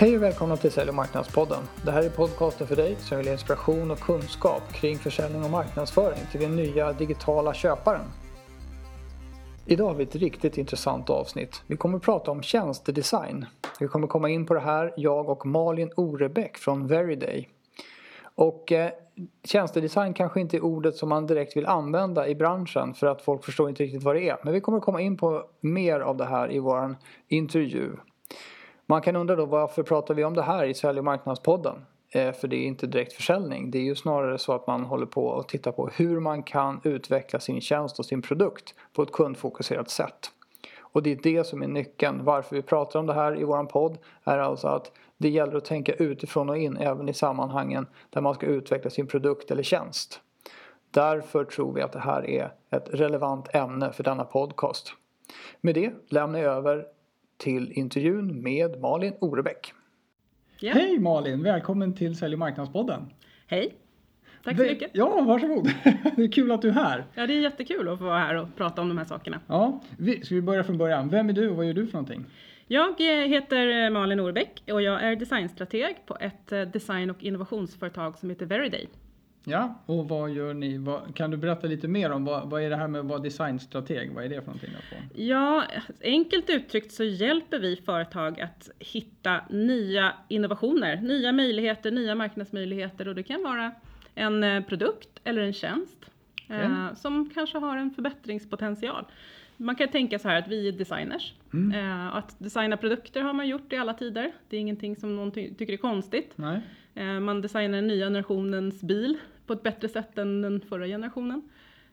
Hej och välkomna till Sälj och marknadspodden. Det här är podcasten för dig som vill ha inspiration och kunskap kring försäljning och marknadsföring till den nya digitala köparen. Idag har vi ett riktigt intressant avsnitt. Vi kommer att prata om tjänstedesign. Vi kommer komma in på det här, jag och Malin Orebäck från Veriday. Och eh, tjänstedesign kanske inte är ordet som man direkt vill använda i branschen för att folk förstår inte riktigt vad det är. Men vi kommer att komma in på mer av det här i vår intervju. Man kan undra då varför pratar vi om det här i Sälj och marknadspodden? Eh, för det är inte direkt försäljning. Det är ju snarare så att man håller på och tittar på hur man kan utveckla sin tjänst och sin produkt på ett kundfokuserat sätt. Och det är det som är nyckeln. Varför vi pratar om det här i våran podd är alltså att det gäller att tänka utifrån och in även i sammanhangen där man ska utveckla sin produkt eller tjänst. Därför tror vi att det här är ett relevant ämne för denna podcast. Med det lämnar jag över till intervjun med Malin Orebäck. Ja. Hej Malin! Välkommen till Sälj och marknadspodden. Hej! Tack så mycket. Ja, varsågod. det är kul att du är här. Ja, det är jättekul att få vara här och prata om de här sakerna. Ja, vi, ska vi börja från början? Vem är du och vad gör du för någonting? Jag eh, heter eh, Malin Orbäck och jag är designstrateg på ett eh, design och innovationsföretag som heter Veriday. Ja, och vad gör ni? Vad, kan du berätta lite mer om vad, vad är det här med att vara designstrateg? Vad är det för någonting? Få? Ja, enkelt uttryckt så hjälper vi företag att hitta nya innovationer, nya möjligheter, nya marknadsmöjligheter och det kan vara en eh, produkt eller en tjänst eh, som kanske har en förbättringspotential. Man kan tänka så här att vi är designers. Eh, att designa produkter har man gjort i alla tider. Det är ingenting som någon ty- tycker är konstigt. Nej? Eh, man designar den nya generationens bil på ett bättre sätt än den förra generationen.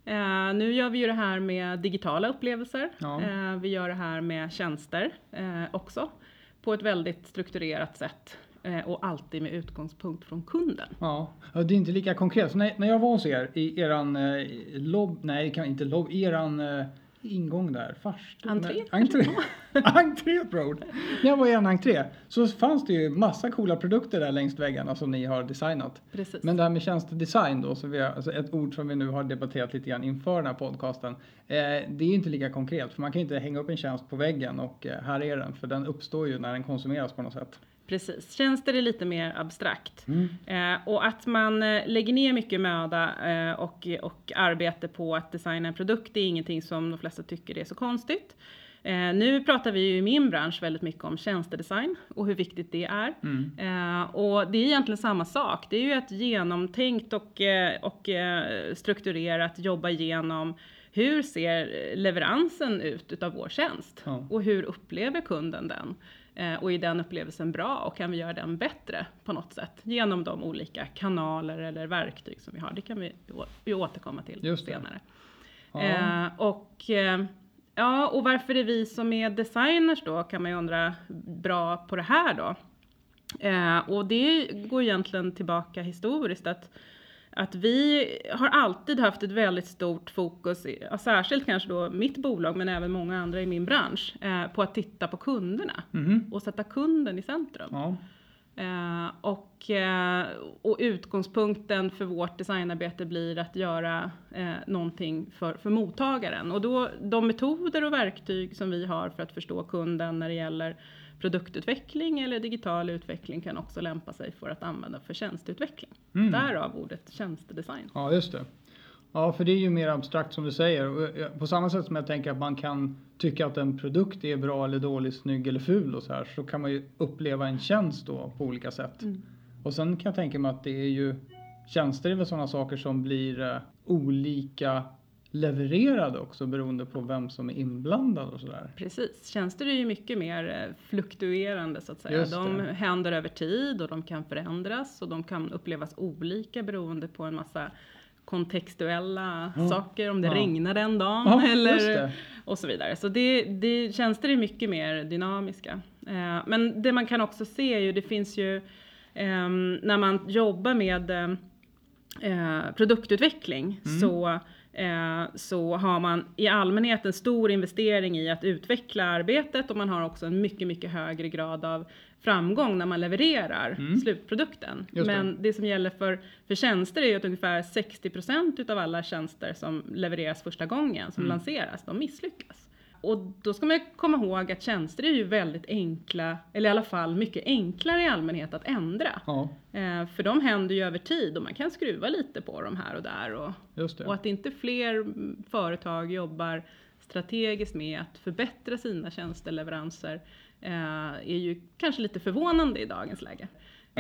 Eh, nu gör vi ju det här med digitala upplevelser. Ja. Eh, vi gör det här med tjänster eh, också. På ett väldigt strukturerat sätt. Och alltid med utgångspunkt från kunden. Ja, det är inte lika konkret. Så när, när jag var hos er i eran eh, lobb, nej inte lobb, eran ingång där, farstu, Entré, nej, entré, entré road. När jag var i en entré så fanns det ju massa coola produkter där längs väggarna som ni har designat. Precis. Men det här med tjänstedesign då, så vi har, alltså ett ord som vi nu har debatterat lite grann inför den här podcasten. Eh, det är ju inte lika konkret för man kan ju inte hänga upp en tjänst på väggen och eh, här är den för den uppstår ju när den konsumeras på något sätt. Precis. Tjänster är lite mer abstrakt. Eh, och att man eh, lägger ner mycket möda eh, och, och arbete på att designa en produkt, det är ingenting som de flesta tycker är så konstigt. Eh, nu pratar vi ju i min bransch väldigt mycket om tjänstedesign och hur viktigt det är. Eh, och det är egentligen samma sak. Det är ju ett genomtänkt och, eh, och eh, strukturerat jobba igenom hur ser leveransen ut utav vår tjänst? Ja. Och hur upplever kunden den? Eh, och är den upplevelsen bra och kan vi göra den bättre på något sätt genom de olika kanaler eller verktyg som vi har. Det kan vi vi återkomma till senare. Ja. Eh, och, eh, ja, och varför är vi som är designers då, kan man ju undra, bra på det här då? Eh, och det går egentligen tillbaka historiskt att att vi har alltid haft ett väldigt stort fokus, särskilt kanske då mitt bolag men även många andra i min bransch, eh, på att titta på kunderna Mhm. och sätta kunden i centrum. Ja. Eh, och, eh, och utgångspunkten för vårt designarbete blir att göra någonting för, för mottagaren. Och då, de metoder och verktyg som vi har för att förstå kunden när det gäller produktutveckling eller digital utveckling kan också lämpa sig för att använda för tjänsteutveckling. Mm. Därav ordet tjänstedesign. Ja, just det. Ja, för det är ju mer abstrakt som du säger. Eh, På samma sätt som jag tänker att man kan tycka att en produkt är bra eller dålig, snygg eller ful och så här, så kan man ju uppleva en tjänst då på olika sätt. Mm. Och sen kan jag tänka mig att det är ju tjänster är väl sådana saker som blir eh, olika levererade också beroende på vem som är inblandad och sådär. Precis, tjänster är ju mycket mer eh, fluktuerande så att säga. De händer över tid och de kan förändras och de kan upplevas olika beroende på en massa kontextuella Ja. saker, om det Ja. regnade en dag Ja, eller och så vidare. Så det, det, tjänster är mycket mer dynamiska. Eh, men det man kan också se är ju, det finns ju ehm, när man jobbar med eh, eh, produktutveckling så, eh, så har man i allmänhet en stor investering i att utveckla arbetet och man har också en mycket, mycket högre grad av framgång när man levererar slutprodukten. Just det. Men det som gäller för, för tjänster är ju att ungefär 60% utav alla tjänster som levereras första gången, som lanseras, de misslyckas. Och då ska man komma ihåg att tjänster är ju väldigt enkla, eller i alla fall mycket enklare i allmänhet att ändra. Ja, Eh, för de händer ju över tid och man kan skruva lite på dem här och där. Och, och att inte fler företag jobbar strategiskt med att förbättra sina tjänsteleveranser eh, är ju kanske lite förvånande i dagens läge.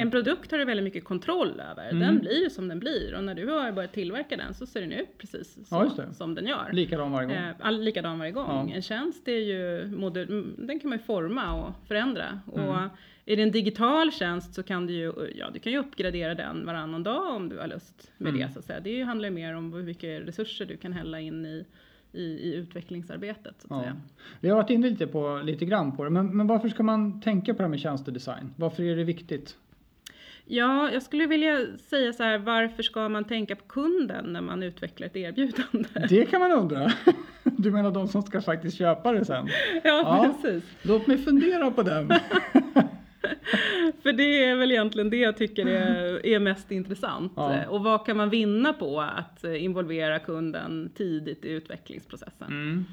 En produkt har du väldigt mycket kontroll över. Mm. Den blir ju som den blir och när du har börjat tillverka den så ser den ut precis Ja, så det. som den gör. Likadan varje gång. Eh, all, likadan varje gång. Ja. En tjänst är ju, mm, den kan man ju forma och förändra. Mm. Och är det en digital tjänst så kan du ju, ja du kan ju uppgradera den varannan dag om du har lust med Mm. det så att säga. Det handlar ju mer om hur mycket resurser du kan hälla in i, i, i utvecklingsarbetet så att Ja. säga. Vi har varit inne lite, på, lite grann på det, men, men varför ska man tänka på det här med tjänstedesign? Varför är det viktigt? Ja, jag skulle vilja säga så här, varför ska man tänka på kunden när man utvecklar ett erbjudande? Det kan man undra. Du menar de som ska faktiskt köpa det sen? Ja, Ja. precis. Låt mig fundera på den. För det är väl egentligen det jag tycker är, är mest intressant. Ja. Och vad kan man vinna på att involvera kunden tidigt i utvecklingsprocessen? Mm.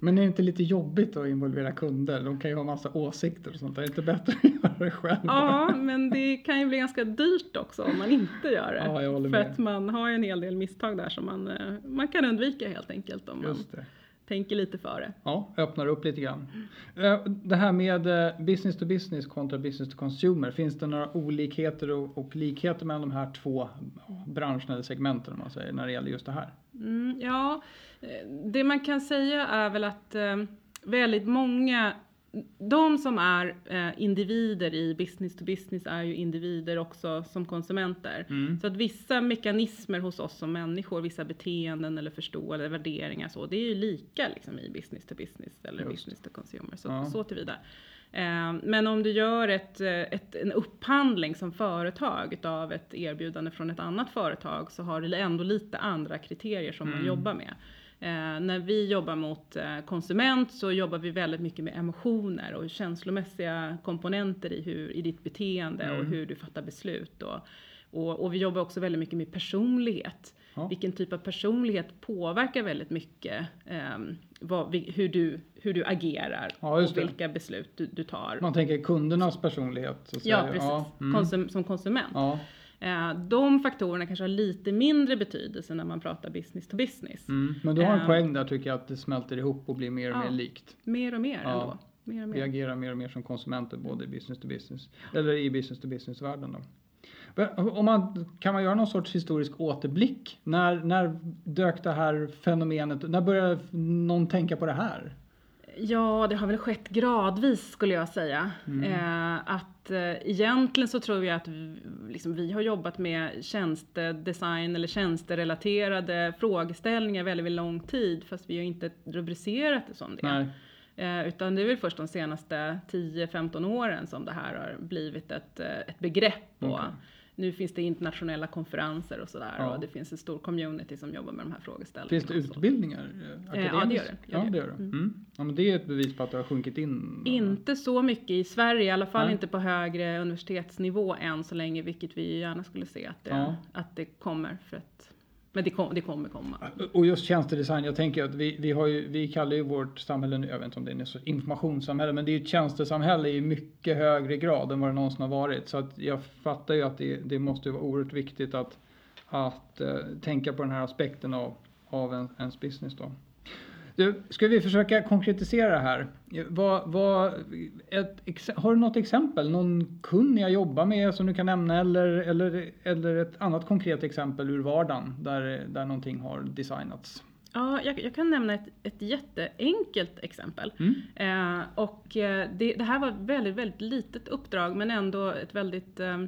Men är det inte lite jobbigt att involvera kunder? De kan ju ha massa åsikter och sånt. där. Är det inte bättre att göra det själv? Ja, men det kan ju bli ganska dyrt också om man inte gör det. Ja, jag håller För med. att man har ju en hel del misstag där som man, eh, man kan undvika helt enkelt om man Just det. tänker lite före. Ja, öppnar upp lite grann. Eh, Det här med eh, business to business kontra business to consumer. Finns det några olikheter och, och likheter mellan de här två branscherna eller segmenten om man säger när det gäller just det här? Mm, ja, eh, det man kan säga är väl att eh, väldigt många, de som är eh, individer i business to business är ju individer också som konsumenter. Mm. Så att vissa mekanismer hos oss som människor, vissa beteenden eller förståelse, värderingar så, det är ju lika liksom i business to business eller Just. business to consumer. Så, Ja. så tillvida. Eh, Men om du gör ett, eh, ett, en upphandling som företag utav ett erbjudande från ett annat företag så har det ändå lite andra kriterier som man Mm. jobbar med. Eh, när vi jobbar mot eh, konsument så jobbar vi väldigt mycket med emotioner och känslomässiga komponenter i, hur, i ditt beteende och Mm. hur du fattar beslut. Och, och, och vi jobbar också väldigt mycket med personlighet. Ja. Vilken typ av personlighet påverkar väldigt mycket ehm, vad, vi, hur, du, hur du agerar Ja, och det. vilka beslut du, du tar. Man tänker kundernas personlighet. Så Ja, precis. mm. Konsum, som konsument. Ja. Eh, de faktorerna kanske har lite mindre betydelse när man pratar business to business. Mm. Men du har en Ehm. poäng där tycker jag att det smälter ihop och blir mer och Ja. mer likt. Mer och mer Ja. ändå. Mer och Vi mer. agerar mer och mer som konsumenter både i business to business eller i business to business världen då. Om man, kan man göra någon sorts historisk återblick? När, när dök det här fenomenet, när började någon tänka på det här? Ja, det har väl skett gradvis skulle jag säga. Mm. Eh, att eh, egentligen så tror jag att vi, liksom, vi har jobbat med tjänstedesign eller tjänsterelaterade frågeställningar väldigt, väldigt lång tid fast vi har inte rubricerat det som det. Eh, utan det är väl först de senaste 10-15 åren som det här har blivit ett, eh, ett begrepp. Och Okej. Nu finns det internationella konferenser och sådär Ja. och det finns en stor community som jobbar med de här frågeställningarna. Finns det utbildningar? eh, Eh, ja, det gör det. Ja, det det. gör det. Mm. Ja, men det är ett bevis på att det har sjunkit in. Inte så mycket i Sverige, i alla fall Nej. inte på högre universitetsnivå än så länge, vilket vi gärna skulle se att det, Ja. att det kommer. För att, men det, kom, det kommer komma. Och just tjänstedesign, jag tänker att vi, vi, har ju, vi kallar ju vårt samhälle nu, jag vet inte om det är ett informationssamhälle, men det är ju ett tjänstesamhälle i mycket högre grad än vad det någonsin har varit. Så att jag fattar ju att det, det måste vara oerhört viktigt att, att uh, tänka på den här aspekten av, av en, ens business då. Du, ska vi försöka konkretisera det här? Vad, vad, ett, har du något exempel? Någon kund ni har jobbat med som du kan nämna eller, eller, eller ett annat konkret exempel ur vardagen där, där någonting har designats? Ja, jag, jag kan nämna ett, ett jätteenkelt exempel. Mm. Eh, och eh, det, det här var ett väldigt, väldigt litet uppdrag men ändå ett väldigt eh,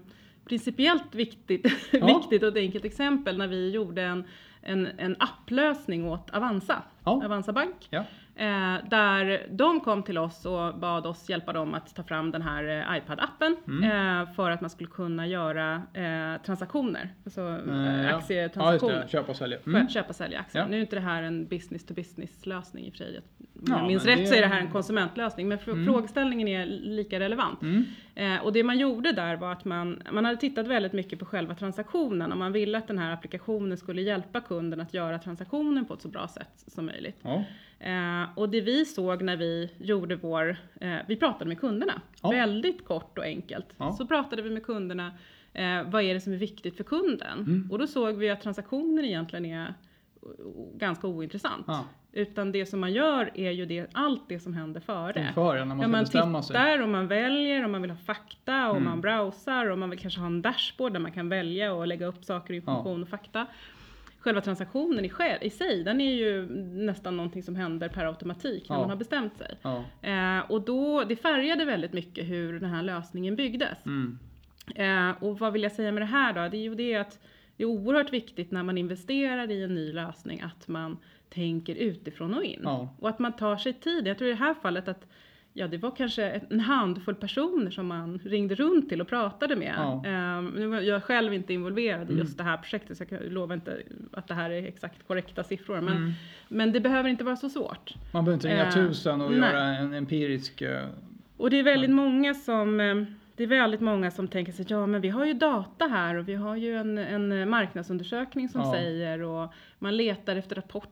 principiellt viktigt, Ja. viktigt och ett enkelt exempel när vi gjorde en, en, en applösning åt Avanza, Ja. Avanza Bank. Ja. Eh, där de kom till oss och bad oss hjälpa dem att ta fram den här eh, iPad-appen Mm. eh, för att man skulle kunna göra eh, transaktioner, alltså Eh, eh, ja. Ja, just aktietransaktioner. det. Köpa och sälja. Mm. köpa och sälja aktier. Ja. Nu är inte det här en business to business lösning i och för sig. Om Ja, jag minns rätt det- så är det här en konsumentlösning men Mm. frågeställningen är lika relevant. Mm. Eh, och det man gjorde där var att man, man hade tittat väldigt mycket på själva transaktionen och man ville att den här applikationen skulle hjälpa kunden att göra transaktionen på ett så bra sätt som möjligt. Ja. Eh, och det vi såg när vi gjorde vår, eh, vi pratade med kunderna, Ja. väldigt kort och enkelt. Ja. Så pratade vi med kunderna, eh, vad är det som är viktigt för kunden? Mm. Och då såg vi att transaktionen egentligen är ganska ointressant. Ja. Utan det som man gör är ju det, allt det som händer före. Inför ja, när man Ja, man bestämma sig. tittar och man väljer och man vill ha fakta och Mm. man browsar och man vill kanske ha en dashboard där man kan välja och lägga upp saker, information och fakta. Själva transaktionen i, i sig, den är ju nästan någonting som händer per automatik när Ja. man har bestämt sig. Ja. Eh, och då, det färgade väldigt mycket hur den här lösningen byggdes. Mm. Eh, och vad vill jag säga med det här då? Det är ju det att det är oerhört viktigt när man investerar i en ny lösning att man tänker utifrån och in. Ja. Och att man tar sig tid. Jag tror i det här fallet att Ja, det var kanske en handfull personer som man ringde runt till och pratade med. Ja. Ehm, var jag själv inte involverad i Mm. just det här projektet så jag lovar inte att det här är exakt korrekta siffror. Men, Mm. men det behöver inte vara så svårt. Man behöver inte ringa Eh, tusen och nej. göra en empirisk... eh, Och det är väldigt många som eh, det är väldigt många som tänker sig, ja men vi har ju data här och vi har ju en, en marknadsundersökning som Ja. säger och man letar efter rapporter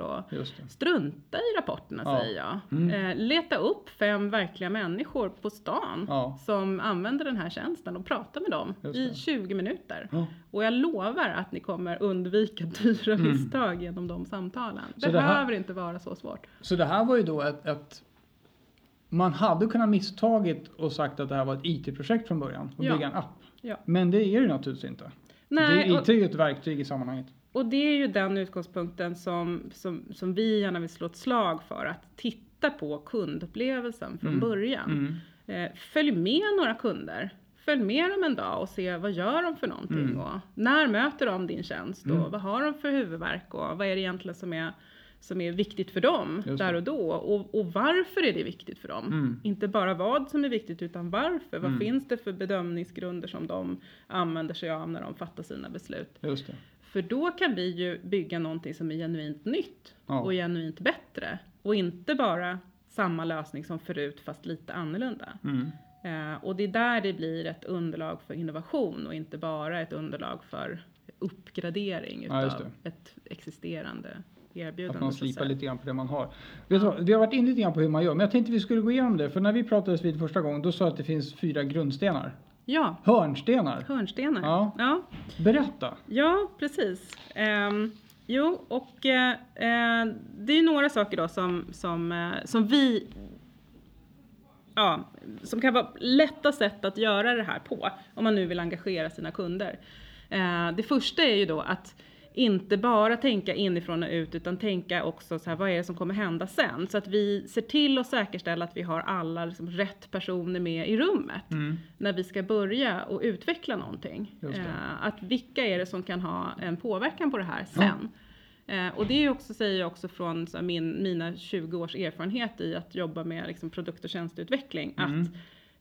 och Just det. strunta i rapporterna Ja. säger jag. Mm. Eh, leta upp fem verkliga människor på stan Ja. som använder den här tjänsten och prata med dem i det. 20 minuter. Ja. Och jag lovar att ni kommer undvika dyra Mm. misstag genom de samtalen. Så det här- Behöver inte vara så svårt. Så det här var ju då ett, ett man hade kunnat misstagit och sagt att det här var ett IT-projekt från början och Ja. bygga en app. Ja. Men det är det naturligtvis inte. Nej, det, och- IT är ju ett verktyg i sammanhanget. Och det är ju den utgångspunkten som, som, som vi gärna vill slå ett slag för. Att titta på kundupplevelsen från Mm. början. Mm. Eh, följ med några kunder. Följ med dem en dag och se vad gör de för någonting. Mm. Och när möter de din tjänst? Mm. Och vad har de för huvudvärk? Och vad är det egentligen som är, som är viktigt för dem där och då? Och, och varför är det viktigt för dem? Mm. Inte bara vad som är viktigt utan varför. Vad Mm. finns det för bedömningsgrunder som de använder sig av när de fattar sina beslut? Just det. För då kan vi ju bygga någonting som är genuint nytt Ja. och genuint bättre. Och inte bara samma lösning som förut fast lite annorlunda. Mm. Eh, och det är där det blir ett underlag för innovation och inte bara ett underlag för uppgradering Ja, utav ett existerande erbjudande. Att man slipar lite grann på det man har. Vet du vi har varit inne lite grann på hur man gör, men jag tänkte vi skulle gå igenom det. För när vi pratades vid första gången, då sa jag att det finns fyra grundstenar. Ja, Hörnstenar. hörnstenar. Ja. ja. Berätta. Ja, precis. Ehm, jo, och eh, eh, det är några saker då som, som, eh, som vi Ja, som kan vara lätta sätt att göra det här på om man nu vill engagera sina kunder. Eh, det första är ju då att inte bara tänka inifrån och ut utan tänka också så här, vad är det som kommer hända sen? Så att vi ser till att säkerställa att vi har alla liksom, rätt personer med i rummet Mm. när vi ska börja och utveckla någonting. Eh, att vilka är det som kan ha en påverkan på det här sen? Eh, och det är också, säger jag också från här, min, mina 20 års erfarenhet i att jobba med liksom, produkt och tjänsteutveckling, Mm. att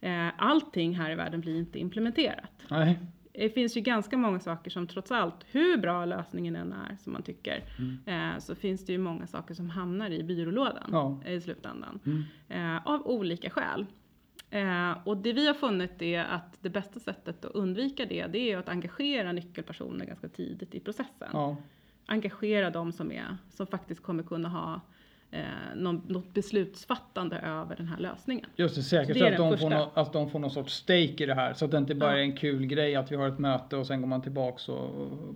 eh, allting här i världen blir inte implementerat. Nej. Det finns ju ganska många saker som trots allt, hur bra lösningen än är som man tycker, Mm. eh, så finns det ju många saker som hamnar i byrålådan Ja. i slutändan. Mm. Eh, av olika skäl. Eh, och det vi har funnit är att det bästa sättet att undvika det, det är att engagera nyckelpersoner ganska tidigt i processen. Ja. Engagera de som, är, som faktiskt kommer kunna ha eh, något beslutsfattande över den här lösningen. Just det, är att, de får att de får någon sorts stake i det här. Så att det inte bara Ja. är en kul grej att vi har ett möte och sen går man tillbaks och,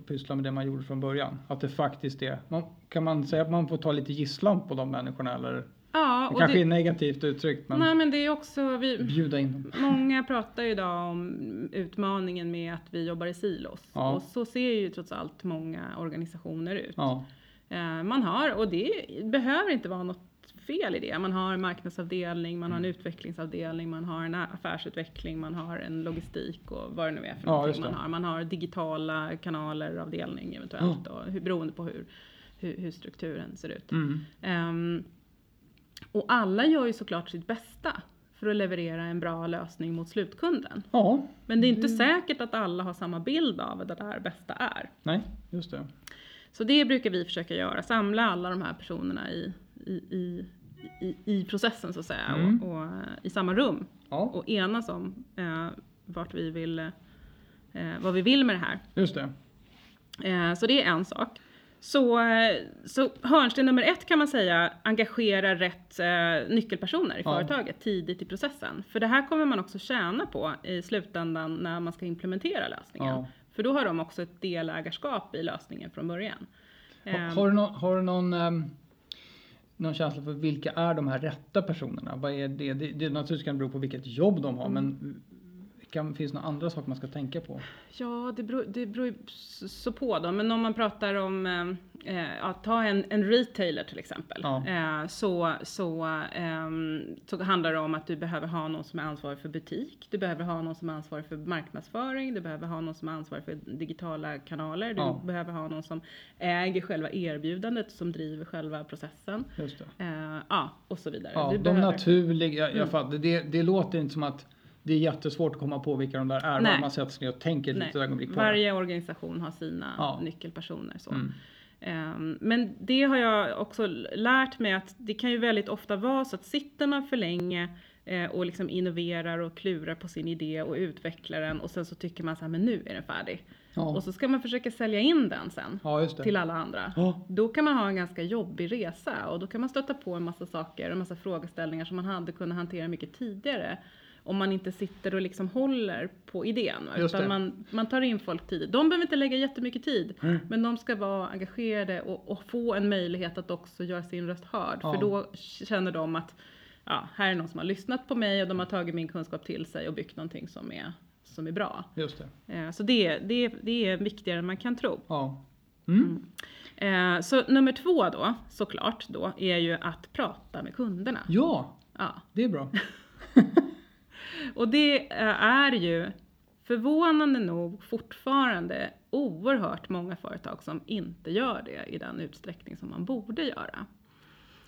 pysslar med det man gjorde från början. Att det faktiskt är, man, kan man säga att man får ta lite gisslan på de människorna eller? Ja, Det kanske det, är negativt uttryckt men nej men det är också, vi, bjuda in dem. Många pratar ju idag om utmaningen med att vi jobbar i silos. Ja. Och så ser ju trots allt många organisationer ut. Ja, Man har, och det behöver inte vara något fel i det. Man har en marknadsavdelning, man har Mm. en utvecklingsavdelning, man har en affärsutveckling, man har en logistik och vad det nu är för Ja, någonting man har. Man har digitala kanaler, avdelning eventuellt, och hur, beroende på hur, hur, hur strukturen ser ut. mm. Ehm, och alla gör ju såklart sitt bästa för att leverera en bra lösning mot slutkunden. ja, Men det är inte säkert att alla har samma bild av vad det där bästa är. nej, just det. Så det brukar vi försöka göra, samla alla de här personerna i, i, i, i, i processen så att säga Mm. och, och i samma rum Ja, och enas om eh, vart vi vill, eh, vad vi vill med det här. just det. Eh, så det är en sak. Så, eh, så hörnsten nummer ett kan man säga, engagera rätt eh, nyckelpersoner i Ja. företaget tidigt i processen. För det här kommer man också tjäna på i slutändan när man ska implementera lösningen. Ja. För då har de också ett delägarskap i lösningen från början. Ehm, Har du någon, har du någon, ehm, någon känsla för vilka är de här rätta personerna? Vad är det? Det, det naturligtvis kan bero på vilket jobb de har, men kan, finns det några andra saker man ska tänka på? Ja, det beror, det beror ju så på då. Men om man pratar om, eh, eh, ja, ta en, en retailer till exempel. Ja. Eh, så, så, ehm, så handlar det om att du behöver ha någon som är ansvarig för butik. Du behöver ha någon som är ansvarig för marknadsföring. Du behöver ha någon som är ansvarig för digitala kanaler. Du Ja. behöver ha någon som äger själva erbjudandet, som driver själva processen. Just det. Eh, ja, och så vidare. Ja, du de behöver, naturliga, jag, jag Mm. fattar. Det, det låter inte som att det är jättesvårt att komma på vilka de där är. Nej. Man sätter sig ner och tänker ett Nej, litet ögonblick på det. varje organisation har sina Ja. nyckelpersoner. Så. Mm. Ehm, Men det har jag också lärt mig att det kan ju väldigt ofta vara så att sitter man för länge eh, och liksom innoverar och klurar på sin idé och utvecklar den och sen så tycker man så här, men nu är den färdig. Ja. Och så ska man försöka sälja in den sen ja, det. till alla andra. Ja. Då kan man ha en ganska jobbig resa och då kan man stöta på en massa saker och en massa frågeställningar som man hade kunnat hantera mycket tidigare. Om man inte sitter och liksom håller på idén. va, Utan man, man tar in folk tidigt. De behöver inte lägga jättemycket tid. Mm. Men de ska vara engagerade och, och få en möjlighet att också göra sin röst hörd. Ja. För då känner de att ja, här är någon som har lyssnat på mig och de har tagit min kunskap till sig och byggt någonting som är, som är bra. Just det. Eh, så det, det, det är viktigare än man kan tro. Ja. Mm. Eh, så nummer två då, såklart, då, är ju att prata med kunderna. Ja, Ja. det är bra. Och det eh, är ju förvånande nog fortfarande oerhört många företag som inte gör det i den utsträckning som man borde göra.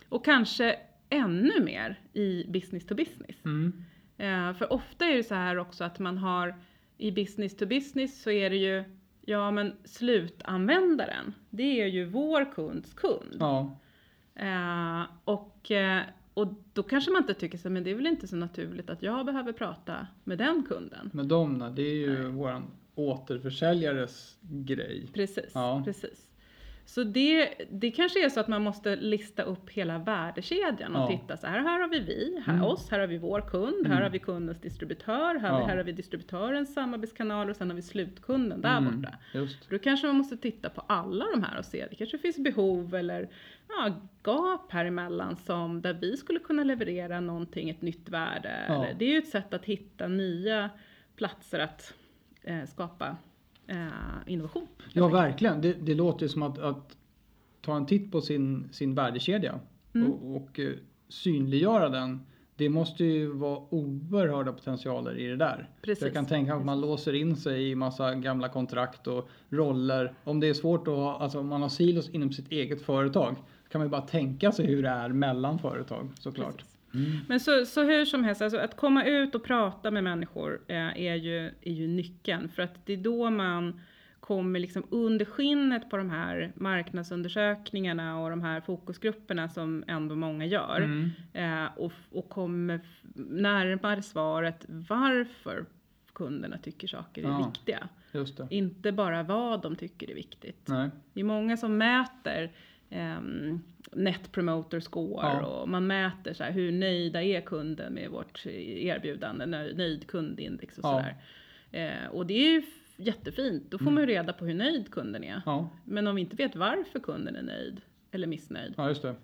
Och kanske ännu mer i business to business. Mm. Eh, för ofta är det så här också att man har i business to business så är det ju, ja men slutanvändaren, det är ju vår kunds kund. Ja. Eh, och, och då kanske man inte tycker så, men det är väl inte så naturligt att jag behöver prata med den kunden. Men de, det är ju våran återförsäljares grej. Precis, Ja. precis. Så det, det kanske är så att man måste lista upp hela värdekedjan och Ja. titta så här, här har vi vi, här Mm. oss, här har vi vår kund, här Mm. har vi kundens distributör, här, Ja. här har vi distributörens samarbetskanaler och sen har vi slutkunden där Mm, borta. Just. Då kanske man måste titta på alla de här och se, det kanske finns behov eller ja, gap här emellan som där vi skulle kunna leverera någonting, ett nytt värde. Ja. Det är ju ett sätt att hitta nya platser att eh, skapa innovation. helt Ja, verkligen. Det, det låter som att, att ta en titt på sin, sin värdekedja Mm. och, och eh, synliggöra den. Det måste ju vara oerhörda potentialer i det där. Precis. Så jag kan tänka mig att man låser in sig i massa gamla kontrakt och roller. Om det är svårt att ha, alltså om man har silos inom sitt eget företag kan man ju bara tänka sig hur det är mellan företag såklart. Precis. Men så, så hur som helst, alltså att komma ut och prata med människor eh, är, ju, är ju nyckeln. För att det är då man kommer liksom under skinnet på de här marknadsundersökningarna och de här fokusgrupperna som ändå många gör. Mm. Eh, och, och kommer närmare svaret varför kunderna tycker saker är Ja. viktiga. Inte bara vad de tycker är viktigt. Nej. Det är många som mäter ehm, Net Promoter Score Ja. och man mäter så här, hur nöjda är kunden med vårt erbjudande, nöjd, nöjd kundindex och Ja. sådär. Eh, och det är ju jättefint, då får Mm. man ju reda på hur nöjd kunden är. Ja. Men om vi inte vet varför kunden är nöjd eller missnöjd, ja, just det.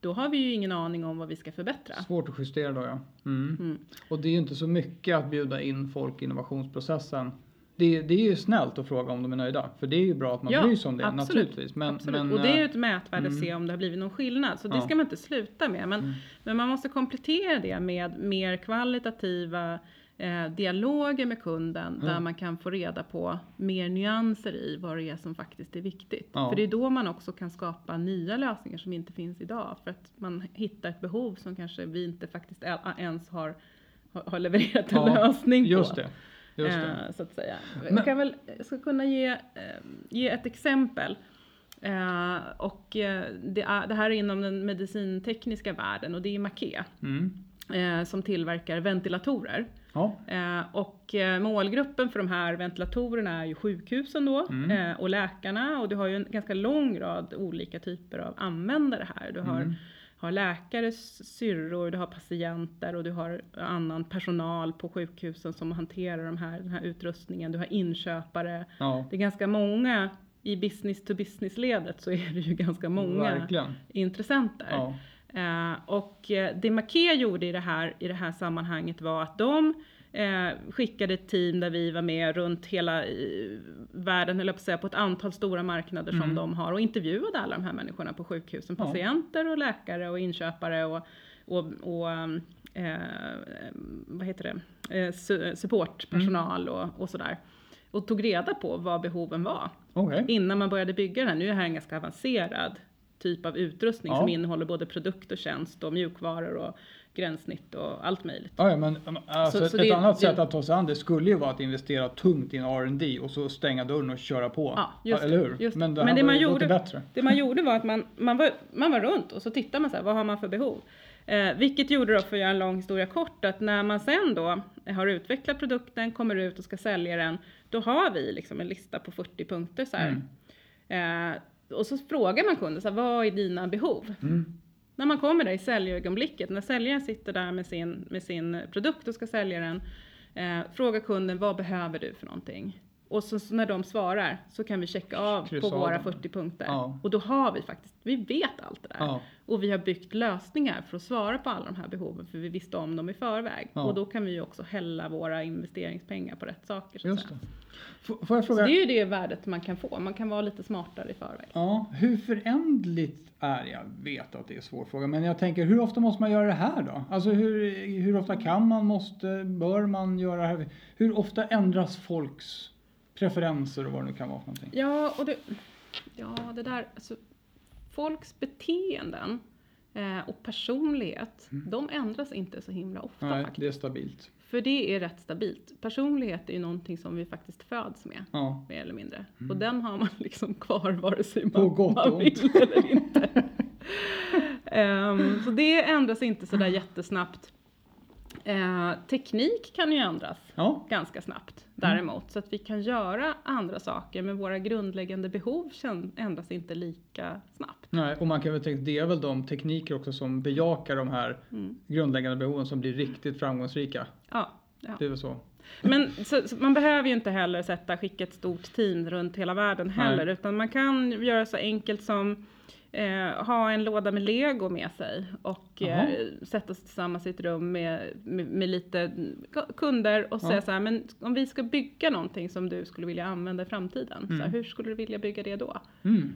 då har vi ju ingen aning om vad vi ska förbättra. Svårt att justera då ja. Mm. Mm. Och det är ju inte så mycket att bjuda in folk i innovationsprocessen. Det, det är ju snällt att fråga om de är nöjda. För det är ju bra att man Ja, bryr sig om det absolut. naturligtvis. Men, Absolut. men, och det är ju eh, ett mätvärde att mm. se om det har blivit någon skillnad. Så det Ja. ska man inte sluta med. Men, Mm. men man måste komplettera det med mer kvalitativa eh, dialoger med kunden. Ja. Där man kan få reda på mer nyanser i vad det är som faktiskt är viktigt. Ja. För det är då man också kan skapa nya lösningar som inte finns idag. För att man hittar ett behov som kanske vi inte faktiskt ens har, har levererat en lösning på. Just det. Eh, så att säga. Men- Jag kan väl, jag ska kunna ge, eh, ge ett exempel. Eh, och eh, det, är, det här är inom den medicintekniska världen och det är Maquet Mm. eh, som tillverkar ventilatorer. Ja. Eh, och målgruppen för de här ventilatorerna är ju sjukhusen då Mm. och läkarna och du har ju en ganska lång rad olika typer av användare här. Du har, Mm. Har läkares syrror, du har patienter och du har annan personal på sjukhusen som hanterar de här, den här utrustningen. Du har inköpare. Ja. Det är ganska många i business to business ledet så är det ju ganska många Verkligen. intressenter. Ja. Eh, och eh, det Maquet gjorde i det, här, i det här sammanhanget var att de eh, skickade ett team där vi var med runt hela eh, världen, höll jag på att säga, på ett antal stora marknader som Mm. de har och intervjuade alla de här människorna på sjukhusen. Patienter och läkare och inköpare och, och, och eh, vad heter det, eh, su- supportpersonal och, och sådär. Och tog reda på vad behoven var Okej. innan man började bygga den här. Nu är det här en ganska avancerad typ av utrustning Ja. som innehåller både produkt och tjänst och mjukvaror och gränssnitt och allt möjligt. Ja, men alltså, Så- ett, så ett det- annat det- sätt att ta sig an det skulle ju vara att investera tungt i en R&D och så stänga dörren och köra på. Ja, just eller hur? just. Men det, Men det man gjorde- bättre. Det man gjorde var att man, man, var, man var runt och så tittade man så här, vad har man för behov? Eh, vilket gjorde då, för att göra en lång historia kort, att när man sen då har utvecklat produkten, kommer ut och ska sälja den, då har vi liksom en lista på 40 punkter så. Mm. Eh, och så frågar man kunden, så här, vad är dina behov? Mm. När man kommer där i säljögonblicket, när säljaren sitter där med sin, med sin produkt och ska sälja den, eh, fråga kunden vad behöver du för någonting? Och så, så när de svarar så kan vi checka av Kryssa på av våra dem. 40 punkter. Ja. Och då har vi faktiskt, vi vet allt det där. Ja. Och vi har byggt lösningar för att svara på alla de här behoven för vi visste om dem i förväg. Ja. Och då kan vi ju också hälla våra investeringspengar på rätt saker. Så, Just det. Får jag så fråga? det är ju det värdet man kan få, man kan vara lite smartare i förväg. Ja, hur förändligt är? Jag vet att det är en svår fråga, men jag tänker hur ofta måste man göra det här då? Alltså hur, hur ofta kan man, måste, bör man göra det här? Hur ofta ändras folks preferenser och vad det nu kan vara för någonting? Ja, och det, ja, det där, alltså, folks beteenden eh, och personlighet, de ändras inte så himla ofta Mm. Nej, faktiskt. det är stabilt. För det är rätt stabilt. Personlighet är ju någonting som vi faktiskt föds med, Ja. mer eller mindre. Och den har man liksom kvar vare sig man, gott man vill eller inte. Ehm, så det ändras inte sådär jättesnabbt. Eh, teknik kan ju ändras Ja, ganska snabbt däremot. Så att vi kan göra andra saker men våra grundläggande behov ändras inte lika snabbt. nej, och man kan väl tänka, det är väl de tekniker också som bejakar de här Mm. grundläggande behoven som blir riktigt framgångsrika. Ja, ja. Det är väl så. Men så, så man behöver ju inte heller sätta, skicka ett stort team runt hela världen heller. Nej. Utan man kan göra så enkelt som eh, ha en låda med lego med sig och eh, sätta sig tillsammans i ett rum med, med, med lite kunder och säga Ja. så här, men om vi ska bygga någonting som du skulle vilja använda i framtiden, så här, Mm. hur skulle du vilja bygga det då? Mm.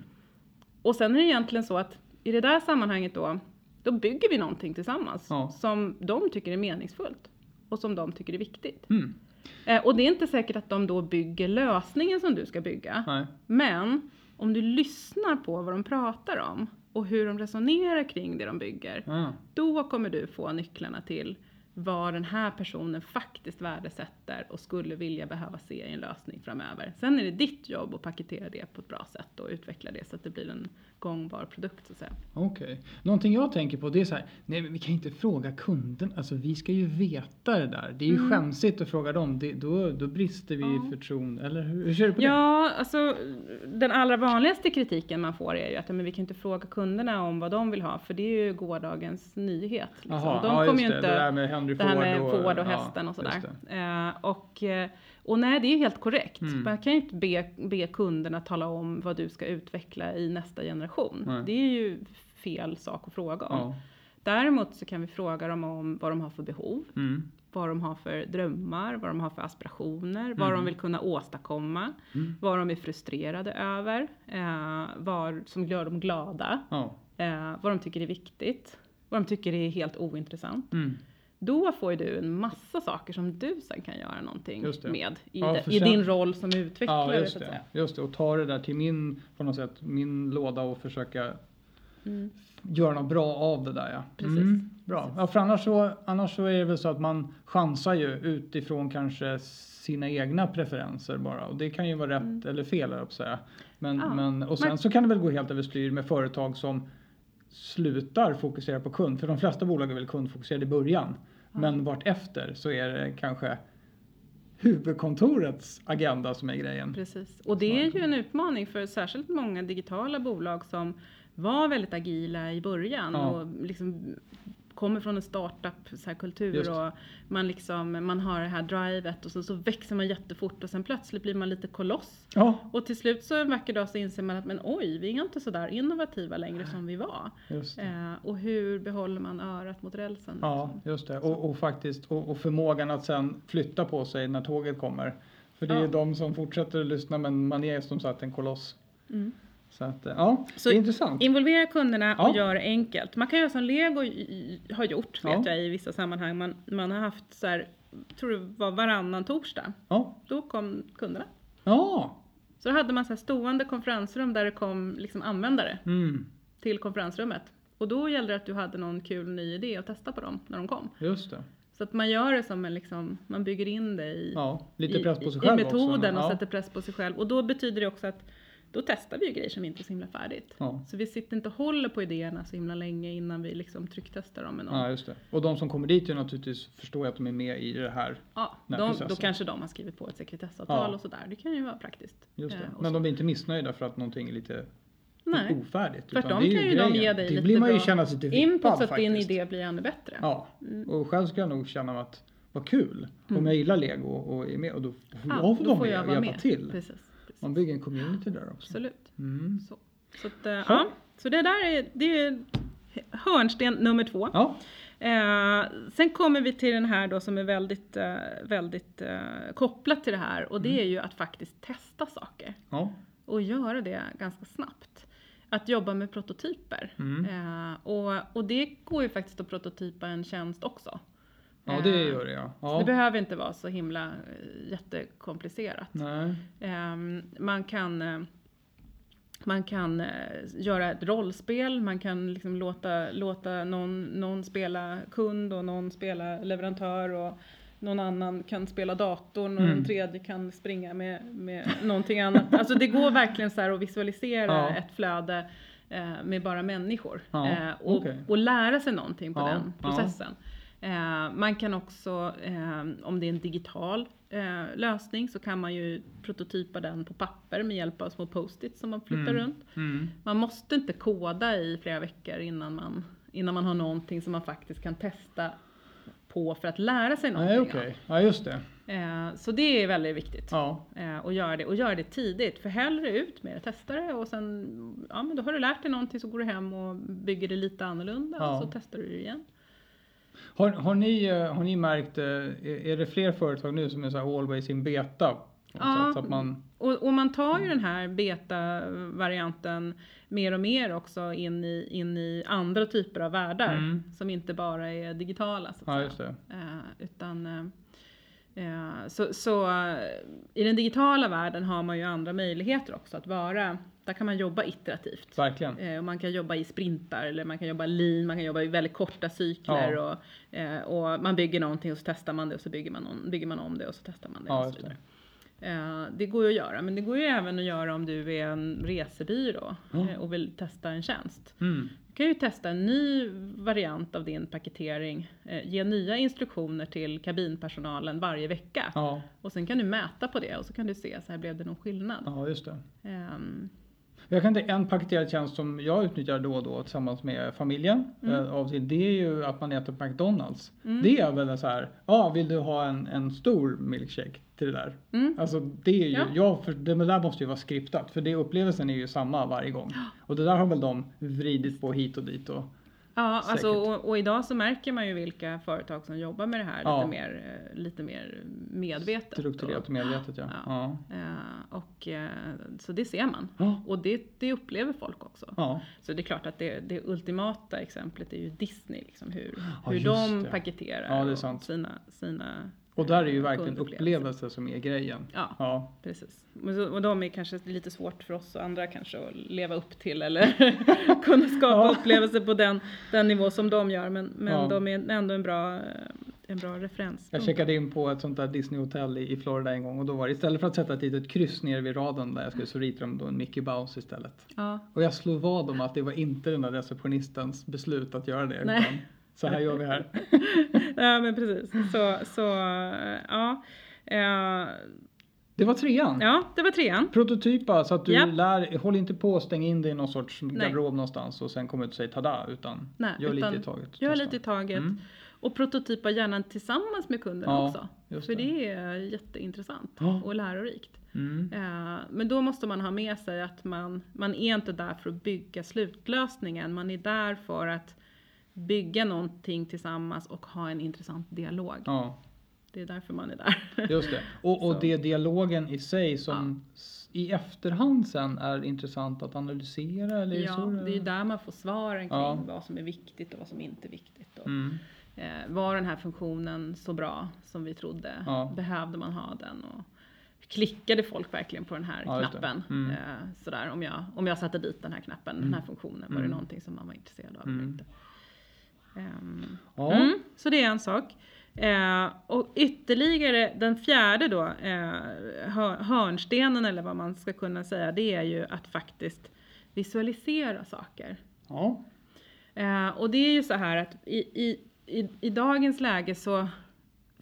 Och sen är det egentligen så att i det där sammanhanget då, då bygger vi någonting tillsammans Ja. som de tycker är meningsfullt och som de tycker är viktigt. Mm. Eh, och det är inte säkert att de då bygger lösningen som du ska bygga. Nej. Men om du lyssnar på vad de pratar om och hur de resonerar kring det de bygger, Ja. då kommer du få nycklarna till vad den här personen faktiskt värdesätter och skulle vilja behöva se i en lösning framöver. Sen är det ditt jobb att paketera det på ett bra sätt och utveckla det så att det blir en gångbar produkt så att säga. Okej. Någonting jag tänker på det är så här, nej men vi kan inte fråga kunden, alltså vi ska ju veta det där. Det är ju Mm. skämsigt att fråga dem, det, då, då brister vi Ja. i förtroende. Eller hur, hur ser du på det? Ja, alltså den allra vanligaste kritiken man får är ju att ja, men vi kan inte fråga kunderna om vad de vill ha för det är ju gårdagens nyhet. Liksom. Jaha, de ja, kommer ju det, inte, det där med Henry det här med Ford Ford och ja, hästen och just sådär. det. Eh, och, eh, och nej, det är helt korrekt. Mm. Man kan ju inte be, be kunderna tala om vad du ska utveckla i nästa generation. Nej. Det är ju fel sak att fråga om. Ja. Däremot så kan vi fråga dem om vad de har för behov, Mm. vad de har för drömmar, vad de har för aspirationer, vad Mm. de vill kunna åstadkomma, Mm. vad de är frustrerade över, eh, vad som gör dem glada, Ja. eh, vad de tycker är viktigt, vad de tycker är helt ointressant. Då får ju du en massa saker som du sen kan göra någonting med i, Ja, för i sen- din roll som utvecklare. Ja, just det. just det. Och ta det där till min, på något sätt, min låda och försöka Mm. göra något bra av det där ja. Precis. Mm, bra. Precis. Ja, för annars så, annars så är det väl så att man chansar ju utifrån kanske sina egna preferenser bara. Och det kan ju vara rätt Mm. eller fel jag säga. Men, Ja. men, och sen Men- så kan det väl gå helt överstyr med företag som slutar fokusera på kund. För de flesta bolag är väl kundfokuserade i början. Men vart efter så är det kanske huvudkontorets agenda som är grejen. Precis. Och det är ju en utmaning för särskilt många digitala bolag som var väldigt agila i början Ja. och liksom kommer från en startup-kultur och man, liksom, man har det här drivet och så, så växer man jättefort och sen plötsligt blir man lite koloss. Ja, Och till slut så en vacker dag så inser man att men oj, vi är inte så där innovativa längre som vi var. Eh, och hur behåller man örat mot rälsen? Ja, liksom? just det. Och, och faktiskt och, och förmågan att sen flytta på sig när tåget kommer. För det är Ja. de som fortsätter att lyssna men man är som sagt en koloss. Mm. Så att, eh, ja, Så det är intressant. Involvera kunderna Ja. och gör det enkelt. Man kan göra som Lego har gjort, Ja. vet jag i vissa sammanhang. Man, man har haft så här, tror det var varannan torsdag. Ja. Då kom kunderna. Ja. Så då hade man så här stående konferensrum där det kom liksom användare Mm. till konferensrummet. Och då gällde det att du hade någon kul ny idé att testa på dem när de kom. Just det. Så att man gör det som en liksom, man bygger in det i, Ja, lite press på sig i, själv i metoden också. och ja. sätter press på sig själv. Och då betyder det också att då testar vi ju grejer som inte är så himla färdigt. Ja. Så vi sitter inte och håller på idéerna så himla länge innan vi liksom trycktestar dem med någon. ja, just det. Och de som kommer dit är naturligtvis förstår jag att de är med i det här. Ja, de, processen. då kanske de har skrivit på ett sekretessavtal Ja. och sådär. Det kan ju vara praktiskt. Just det. Eh, och Men så. de blir inte missnöjda för att någonting är lite Nej. ofärdigt. Det är kan ju de ge dig Det lite blir man ju känna sig lite Input så att din idé blir ännu bättre. Ja, Mm. och själv ska jag nog känna att vad kul om jag gillar lego och är med och då får Ja, jag då vara får med jag och vara hjälpa med. till. Precis. Man bygger en community där också. Absolut. Mm. Så, så, att, eh, ja. så det där är, det är hörnsten nummer två. Ja, Eh, sen kommer vi till den här då som är väldigt, eh, väldigt eh, kopplat till det här och det är ju att faktiskt testa saker ja, och göra det ganska snabbt. Att jobba med prototyper. Mm. Eh, och, och det går ju faktiskt att prototypa en tjänst också. Ja det Eh, gör det ja. ja. Det behöver inte vara så himla eh, jättekomplicerat. Nej. Ehm, man kan, eh, man kan göra ett rollspel, man kan liksom låta, låta någon, någon spela kund och någon spela leverantör och någon annan kan spela datorn och Mm. den tredje kan springa med, med någonting annat. Alltså det går verkligen så att visualisera Ja. ett flöde eh, med bara människor Ja, eh, och, okej. och lära sig någonting på Ja, den ja. processen. Eh, man kan också, eh, om det är en digital eh, lösning, så kan man ju prototypa den på papper med hjälp av små post-its som man flyttar Mm. runt. Mm. Man måste inte koda i flera veckor innan man, innan man har någonting som man faktiskt kan testa på för att lära sig Nej, någonting okej. Ja, just det. Eh, så det är väldigt viktigt. Ja, Eh, och göra det, och göra det tidigt. För hellre ut med det, testa det och sen, ja men då har du lärt dig någonting så går du hem och bygger det lite annorlunda Ja. och så testar du det igen. Har, har, ni, eh, har ni märkt, eh, är det fler företag nu som är så här always in beta? något Ja. sätt? Så att man, Och, och man tar ju den här beta-varianten mer och mer också in i, in i andra typer av världar Mm. som inte bara är digitala. Så att ja, säga. Eh, utan, så så eh, i den digitala världen har man ju andra möjligheter också att vara, där kan man jobba iterativt. Verkligen. Eh, och man kan jobba i sprintar eller man kan jobba lean, man kan jobba i väldigt korta cykler Ja. och, eh, och man bygger någonting och så testar man det och så bygger man, om, bygger man om det och så testar man det Ja, och så det. vidare. Eh, det går ju att göra, men det går ju även att göra om du är en resebyrå eh, och vill testa en tjänst. Mm. Du kan ju testa en ny variant av din paketering, eh, ge nya instruktioner till kabinpersonalen varje vecka. Ja, Och sen kan du mäta på det och så kan du se, så här blev det någon skillnad. ja, just det. Ehm, Jag kan tänka en paketerad tjänst som jag utnyttjar då och då tillsammans med familjen. Mm. Eh, av till, det är ju att man äter på McDonalds. Mm. Det är väl så här, ja vill du ha en, en stor milkshake till det där? mm. Alltså det är ju, Ja. ja. för det där måste ju vara skriptat för det upplevelsen är ju samma varje gång. Och det där har väl de vridit på hit och dit och Ja, alltså, och, och idag så märker man ju vilka företag som jobbar med det här Ja. lite, mer, eh, lite mer medvetet. strukturerat och medvetet ja. Ja. Ja. Eh, och, eh, så det ser man. Och det, det upplever folk också. Så det är klart att det, det ultimata exemplet är ju Disney, liksom hur, hur de det. paketerar. Sina, sina Och där är ju verkligen kundupplevelser. upplevelse som är grejen. Ja, Ja. precis. Och de är kanske lite svårt för oss och andra kanske att leva upp till eller kunna skapa Ja. upplevelser på den, den nivå som de gör. Men, men Ja. de är ändå en bra, eh, en bra referens. Jag checkade in på ett sånt där Disney-hotell i, i Florida en gång och då var det istället för att sätta ett litet kryss ner vid raden där jag skulle så ritade de då en Mickey Mouse istället. Ja, Och jag slog vad om att det var inte den där receptionistens beslut att göra det. Nej. Utan så här gör vi här. ja men precis. Så, så ja. Eh, det var trean. Ja, det var trean. Prototypa så att du Ja. lär, håll inte på och stäng in dig i någon sorts Nej. garderob någonstans och sen komma ut och säga tada utan Nej, gör utan lite i taget. Gör Testa. lite i taget. Mm. Och prototypa gärna tillsammans med kunderna Ja, också. För det. det är jätteintressant Ja. och lärorikt. Mm. Eh, Men då måste man ha med sig att man, man är inte där för att bygga slutlösningen. Man är där för att bygga någonting tillsammans och ha en intressant dialog. Ja, Det är därför man är där. just det. Och, och det är dialogen i sig som s- i efterhand sen är intressant att analysera eller Ja, så? det är ju där man får svaren kring Ja. vad som är viktigt och vad som inte är viktigt. Och, Mm. eh, var den här funktionen så bra som vi trodde? Ja. Behövde man ha den? Och klickade folk verkligen på den här Ja, knappen? Mm. Eh, sådär, om, jag, om jag satte dit den här knappen, den här funktionen, var det Mm. någonting som man var intresserad av Mm. eller inte? Ehm, Ja. Mm, så det är en sak. Eh, och ytterligare, den fjärde då, eh, hör- hörnstenen eller vad man ska kunna säga, det är ju att faktiskt visualisera saker. ja. Eh, och det är ju så här att i, i, i, i dagens läge så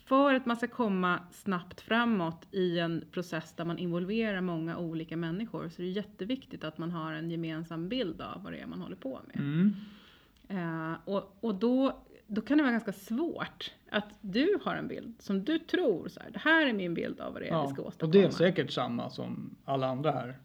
för att man ska komma snabbt framåt i en process där man involverar många olika människor så är det jätteviktigt att man har en gemensam bild av vad det är man håller på med. Mm. Eh, och och då, då kan det vara ganska svårt att du har en bild som du tror så här, det här är min bild av vad det är vi ska ja. åstadkomma. Och det är säkert samma som alla andra här.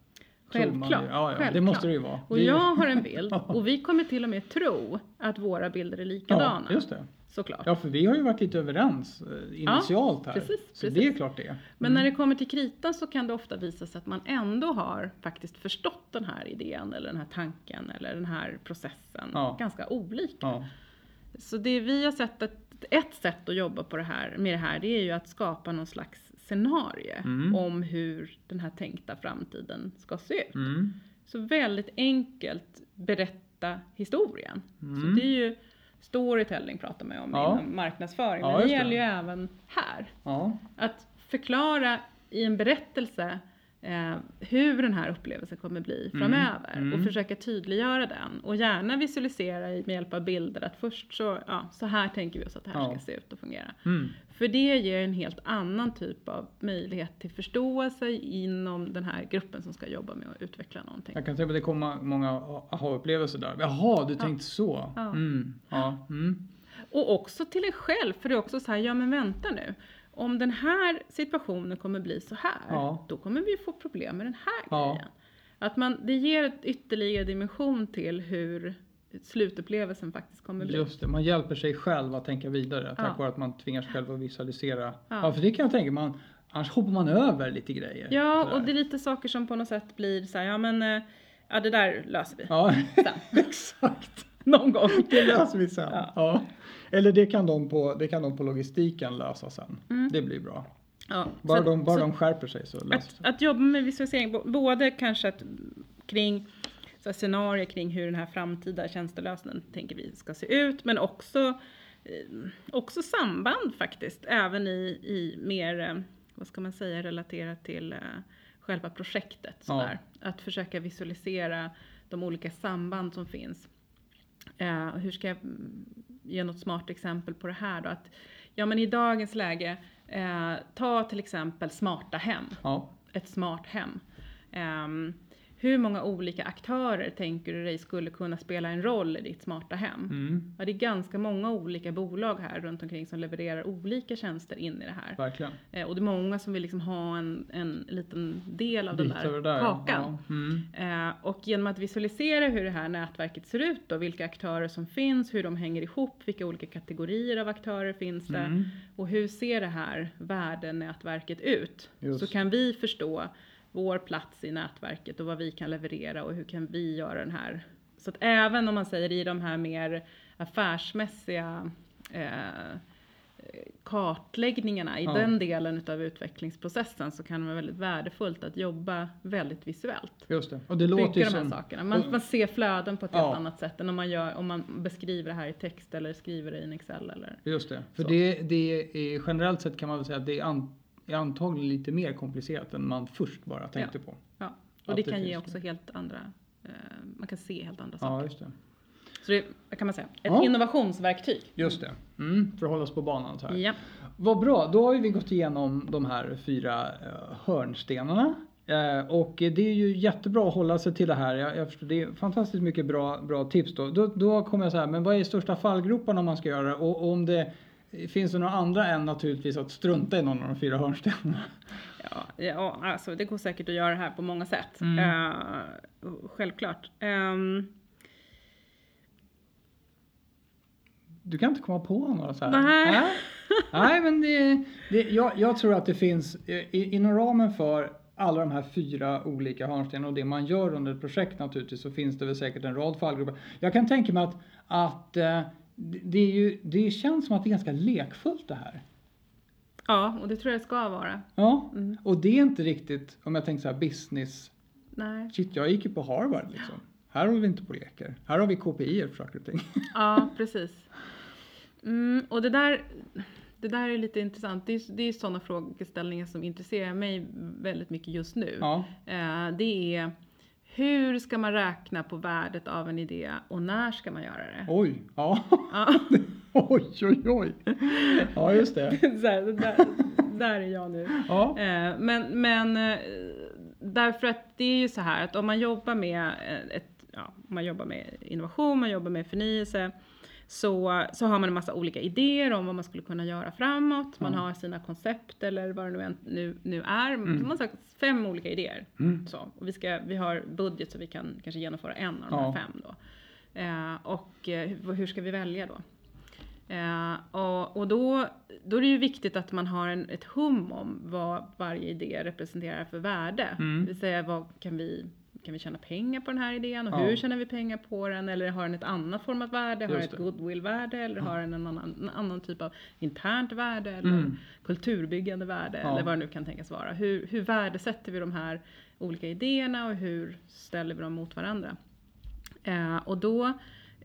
Självklart, Ja, ja, det självklart. måste det ju vara. Och Det är ju- jag har en bild och vi kommer till och med tro att våra bilder är likadana. Ja, just det. Såklart. Ja, för vi har ju varit lite överens eh, initialt här. precis, så precis. det är klart det. Men när det kommer till kritan så kan det ofta visa sig att man ändå har faktiskt förstått den här idén eller den här tanken eller den här processen Ja. ganska olika. Ja. Så det vi har sett att ett sätt att jobba på det här, med det här det är ju att skapa någon slags scenario Mm. om hur den här tänkta framtiden ska se ut. Mm. Så väldigt enkelt berätta historien. Så Mm. det är ju storytelling pratar man ju om Ja. inom marknadsföring, Ja, men just det. gäller ju även här. Ja. Att förklara i en berättelse eh, hur den här upplevelsen kommer bli Mm, framöver mm. och försöka tydliggöra den och gärna visualisera med hjälp av bilder att först så, ja, så här tänker vi oss att det här Ja. ska se ut och fungera. Mm. För det ger en helt annan typ av möjlighet till förståelse inom den här gruppen som ska jobba med att utveckla någonting. Jag kan tänka mig att det kommer många aha-upplevelser där. Jaha, du tänkte så. Ja. Mm. Ja. Mm. Och också till en själv, för det är också så här, ja men vänta nu. Om den här situationen kommer bli så här, Ja. då kommer vi få problem med den här Ja. grejen. Att man, det ger ett ytterligare dimension till hur slutupplevelsen faktiskt kommer bli. Just det, man hjälper sig själv att tänka vidare tack Ja. vare att man tvingar sig själv att visualisera. Ja. Ja. för det kan jag tänka man Annars hoppar man över lite grejer. Ja, sådär. och det är lite saker som på något sätt blir så här, ja men, eh, ja det där löser vi. Ja, Sen. exakt. Någon gång. Det löser vi sen. Ja. Ja. Eller det kan, de på, det kan de på logistiken lösa sen. Mm. Det blir bra. Ja, Bara, så- de, bara de skärper sig så löser Att, sig. att jobba med visualisering, både kanske att, kring så scenarier kring hur den här framtida tjänstelösningen tänker vi ska se ut, men också, eh, också samband faktiskt, även i, i mer, eh, vad ska man säga, relaterat till eh, själva projektet. Ja. Sådär. Att försöka visualisera de olika samband som finns. Eh, hur ska jag mm, ge något smart exempel på det här då? Att, ja men i dagens läge, eh, ta till exempel smarta hem Ja. ett smart hem. Ehm, hur många olika aktörer tänker du dig skulle kunna spela en roll i ditt smarta hem? Mm, Ja, det är ganska många olika bolag här runt omkring som levererar olika tjänster in i det här. verkligen. Eh, och det är många som vill liksom ha en, en liten del av den Lite där, där, kakan. Ja. Mm. Eh, och genom att visualisera hur det här nätverket ser ut då, vilka aktörer som finns, hur de hänger ihop, vilka olika kategorier av aktörer finns det Mm. och hur ser det här värdenätverket ut? Just. Så kan vi förstå vår plats i nätverket och vad vi kan leverera och hur kan vi göra den här. Så att även om man säger i de här mer affärsmässiga eh, kartläggningarna i Ja. den delen utav utvecklingsprocessen så kan det vara väldigt värdefullt att jobba väldigt visuellt. Just det. Och det låter Bygga ju de här som... sakerna. Man, man ser flöden på ett Ja. helt annat sätt än om man, gör, om man beskriver det här i text eller skriver det i en Excel eller Just det. För det, det är generellt sett kan man väl säga att det är, an, är antagligen lite mer komplicerat än man först bara tänkte på. Ja, och Att det det kan ge också helt andra, eh, man kan se helt andra Ja, saker. just det. Så det kan man säga, ett Ja. innovationsverktyg. Just det. Mm, för att hålla oss på banan så här. Ja. Vad bra, då har vi gått igenom de här fyra eh, hörnstenarna. Eh, och det är ju jättebra att hålla sig till det här. Jag, jag förstår, det är fantastiskt mycket bra, bra tips då. då. Då kommer jag så här, men vad är största fallgroparna man ska göra? Och, och om det finns det några andra än naturligtvis att strunta i någon av de fyra hörnstenarna? Ja, ja, alltså det går säkert att göra det här på många sätt. Mm. Eh, självklart. Ehm, Du kan inte komma på några så här? Nej. Nej, Nej men det, det, jag, jag tror att det finns i, inom ramen för alla de här fyra olika hörnstenarna och det man gör under ett projekt naturligtvis så finns det väl säkert en rad fallgropar. Jag kan tänka mig att, att eh, det, är ju, det känns som att det är ganska lekfullt det här. ja, och det tror jag det ska vara. Ja, Mm. och det är inte riktigt, om jag tänker så här business, Nej. shit jag gick ju på Harvard liksom. Här håller vi inte på och leker. Här har vi KPI för saker och ting. Ja, precis. Mm, och det där, det där är lite intressant. Det är, det är sådana frågeställningar som intresserar mig väldigt mycket just nu. Ja, Eh, det är hur ska man räkna på värdet av en idé och när ska man göra det? oj, ja. Ja. oj, oj, oj. Ja, just det. Så här, där, där är jag nu. Ja. Eh, men, men eh, därför att det är ju så här att om man jobbar med eh, ett, ja, man jobbar med innovation, man jobbar med förnyelse, så, så har man en massa olika idéer om vad man skulle kunna göra framåt. Man har sina koncept eller vad det nu, än- nu, nu är. Mm. Man har sagt fem olika idéer. Mm. Så, och vi, ska, vi har budget så vi kan kanske genomföra en av de Ja. här fem då. Eh, och eh, hur, hur ska vi välja då? Eh, och och då, då är det ju viktigt att man har en, ett hum om vad varje idé representerar för värde. Mm. Det vill säga, vad kan vi, kan vi tjäna pengar på den här idén och Ja. hur tjänar vi pengar på den? Eller har den ett annat format värde? Har den ett goodwill-värde? Eller har den en annan, en annan typ av internt värde? Eller Mm. kulturbyggande värde? Ja. Eller vad det nu kan tänkas vara. Hur, hur värdesätter vi de här olika idéerna och hur ställer vi dem mot varandra? Eh, och då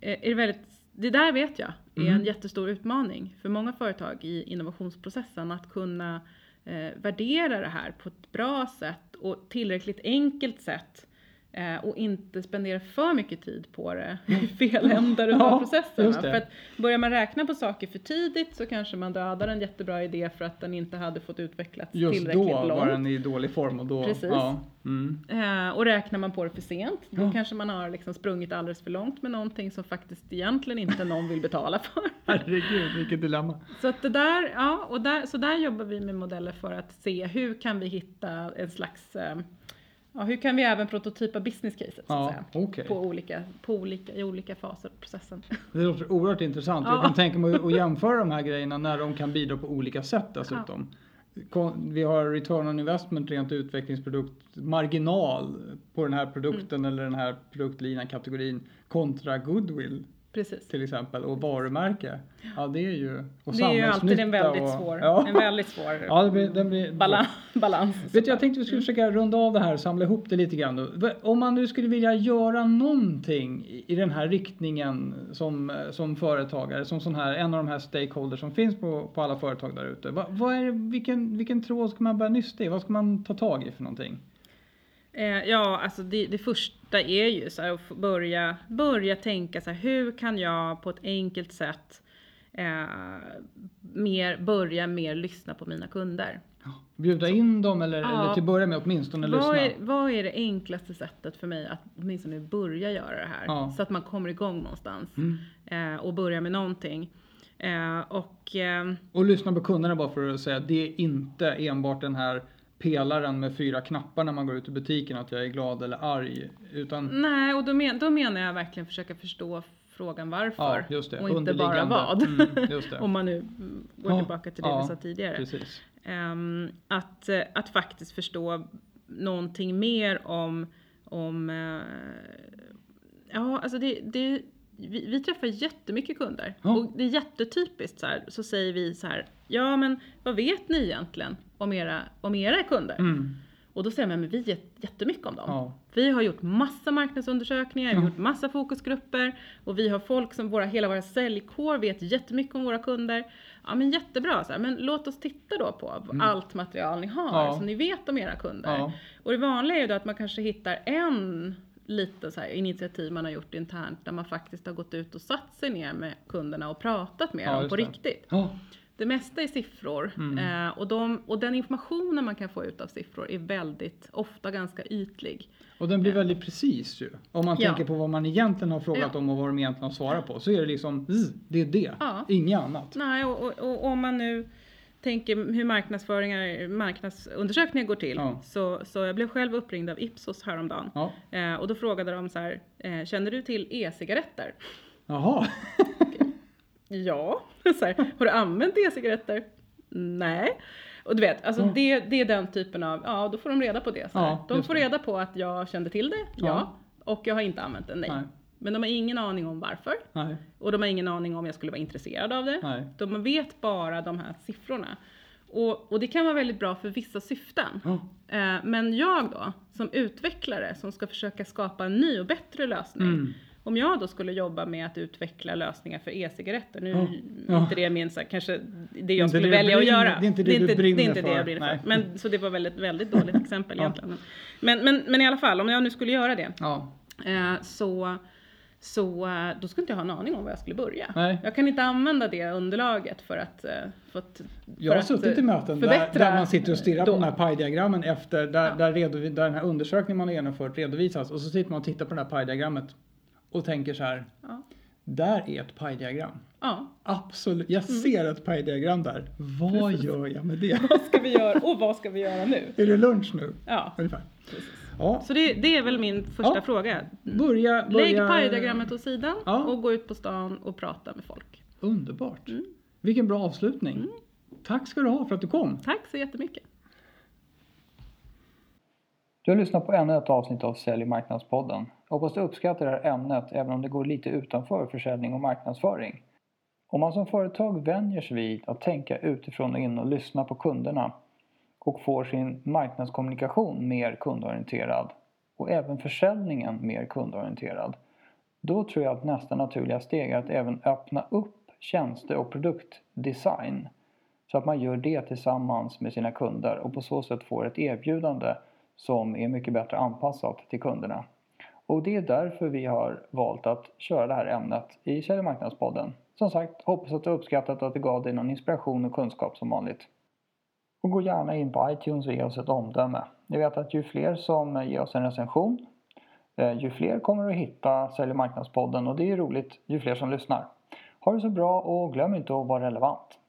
eh, är det väldigt, det där vet jag är Mm. en jättestor utmaning för många företag i innovationsprocessen att kunna eh, värdera det här på ett bra sätt och tillräckligt enkelt sätt eh, och inte spendera för mycket tid på det i fel ändar Ja, processen. just. För att börjar man räkna på saker för tidigt så kanske man dödar en jättebra idé för att den inte hade fått utvecklas Just tillräckligt då långt. var den i dålig form och då... Precis. Ja. Mm. Eh, och räknar man på det för sent, då Ja. kanske man har liksom sprungit alldeles för långt med någonting som faktiskt egentligen inte någon vill betala för. Herregud, vilket dilemma. Så att det där, ja, och där, så där jobbar vi med modeller för att se hur kan vi hitta en slags, eh, ja, hur kan vi även prototypa business att Ja, okej. På olika, på olika, i olika faser av processen. Det låter oerhört intressant. Ja. Jag kan tänka mig att jämföra de här grejerna när de kan bidra på olika sätt dessutom. Kon- Vi har return on investment rent utvecklingsprodukt, marginal på den här produkten Mm. eller den här produktlinan, kategorin kontra goodwill Precis. till exempel och varumärke. Ja det är ju och Det är ju alltid en väldigt och, svår, Ja. en väldigt svår ja det blir, den blir bala, balans. Vet du, jag tänkte vi skulle försöka runda av det här och samla ihop det lite grann. Då. Om man nu skulle vilja göra någonting i den här riktningen som, som företagare, som sån här, en av de här stakeholders som finns på, på alla företag där ute. Va, vad är det, vilken, vilken tråd ska man börja nysta i? Vad ska man ta tag i för någonting? Eh, ja, alltså det, det första är ju så här att börja, börja tänka så här, hur kan jag på ett enkelt sätt eh, mer, börja mer lyssna på mina kunder? Bjuda in dem eller, Ja. eller till börja med åtminstone Vad är, lyssna? vad är det enklaste sättet för mig att åtminstone börja göra det här? Ja. Så att man kommer igång någonstans Mm. eh, och börjar med någonting. Eh, och eh, Och lyssna på kunderna bara för att säga det är inte enbart den här pelaren med fyra knappar när man går ut i butiken att jag är glad eller arg. Utan nej, och då, men, då menar jag verkligen försöka förstå frågan varför. Ja, just det. Och inte bara vad. Mm. Om man nu går Ja, tillbaka till det ja, vi sa tidigare. Ehm, att, eh, att faktiskt förstå någonting mer om, om eh, ja alltså det, det vi, vi träffar jättemycket kunder Ja. och det är jättetypiskt så här, så säger vi så här, ja men vad vet ni egentligen om era, om era kunder? Mm. Och då säger man, men vi vet jättemycket om dem. Ja. Vi har gjort massa marknadsundersökningar, vi har Ja. gjort massa fokusgrupper och vi har folk som, våra, hela våra säljkår vet jättemycket om våra kunder. Ja men jättebra, så här, men låt oss titta då på allt material ni har Mm. Ja. som ni vet om era kunder. Ja. Och det vanliga är ju då att man kanske hittar en lite så här initiativ man har gjort internt där man faktiskt har gått ut och satt sig ner med kunderna och pratat med Ja, dem på det. riktigt. Ja. Det mesta är siffror Mm. eh, och, de, och den informationen man kan få ut av siffror är väldigt ofta ganska ytlig. Och den blir väldigt precis ju. Om man Ja. tänker på vad man egentligen har frågat Ja. om och vad de egentligen har svarat på. Så är det liksom, det är det. Ja. Inget annat. Nej, och, och, och om man nu tänker hur marknadsföringar, marknadsundersökningar går till. Ja. Så, så jag blev själv uppringd av Ipsos häromdagen. Ja. Eh, och då frågade de så här, eh, känner du till e-cigaretter? Jaha. Ja. Så här, har du använt e-cigaretter? Nej. Och du vet, alltså Mm. det, det är den typen av, ja då får de reda på det. Så här. Ja, de får det. reda på att jag kände till det, ja. Ja. Och jag har inte använt den, nej. Nej. Men de har ingen aning om varför. Nej. Och de har ingen aning om jag skulle vara intresserad av det. Nej. De vet bara de här siffrorna. Och, och det kan vara väldigt bra för vissa syften. Ja. Eh, men jag då, som utvecklare som ska försöka skapa en ny och bättre lösning. Mm. Om jag då skulle jobba med att utveckla lösningar för e-cigaretter, nu är ja. inte det min, kanske det jag Inte skulle det välja att brinner- göra. det är inte det du det är inte det jag brinner för. Men, så det var väldigt, väldigt dåligt exempel Ja. egentligen. Men, men, men i alla fall, om jag nu skulle göra det. Ja. Eh, så, så eh, då skulle inte jag ha en aning om var jag skulle börja. Nej. Jag kan inte använda det underlaget för att, eh, för att Jag har för att, suttit i eh, möten där, där man sitter och stirrar på då. de här pajdiagrammen efter, där, Ja. där, redovi- där den här undersökningen man har genomfört redovisas och så sitter man och tittar på det här pajdiagrammet och tänker så här, Ja. där är ett pajdiagram. ja, Absolut, jag Mm. ser ett pajdiagram där. Vad gör jag med det? vad ska vi göra och vad ska vi göra nu? är det lunch nu? Ja, Ungefär. Ja, så det, det är väl min första Ja. fråga. börja, börja... Lägg pajdiagrammet åt sidan Ja. och gå ut på stan och prata med folk. Underbart. Mm. Vilken bra avslutning. Tack ska du ha för att du kom. Tack så jättemycket. Du har lyssnat på ännu ett avsnitt av Sälj och marknadspodden. Jag hoppas du uppskattar det här ämnet även om det går lite utanför försäljning och marknadsföring. Om man som företag vänjer sig vid att tänka utifrån och in och lyssna på kunderna och får sin marknadskommunikation mer kundorienterad och även försäljningen mer kundorienterad då tror jag att nästa naturliga steg är att även öppna upp tjänste och produktdesign så att man gör det tillsammans med sina kunder och på så sätt får ett erbjudande som är mycket bättre anpassat till kunderna. Och det är därför vi har valt att köra det här ämnet i Säljmarknadspodden. marknadspodden. Som sagt, hoppas att du uppskattat att det gav dig någon inspiration och kunskap som vanligt. Och gå gärna in på iTunes och ge oss ett omdöme. Ni vet att ju fler som ger oss en recension, eh, ju fler kommer att hitta Sälj och marknadspodden och det är ju roligt ju fler som lyssnar. Ha det så bra och glöm inte att vara relevant.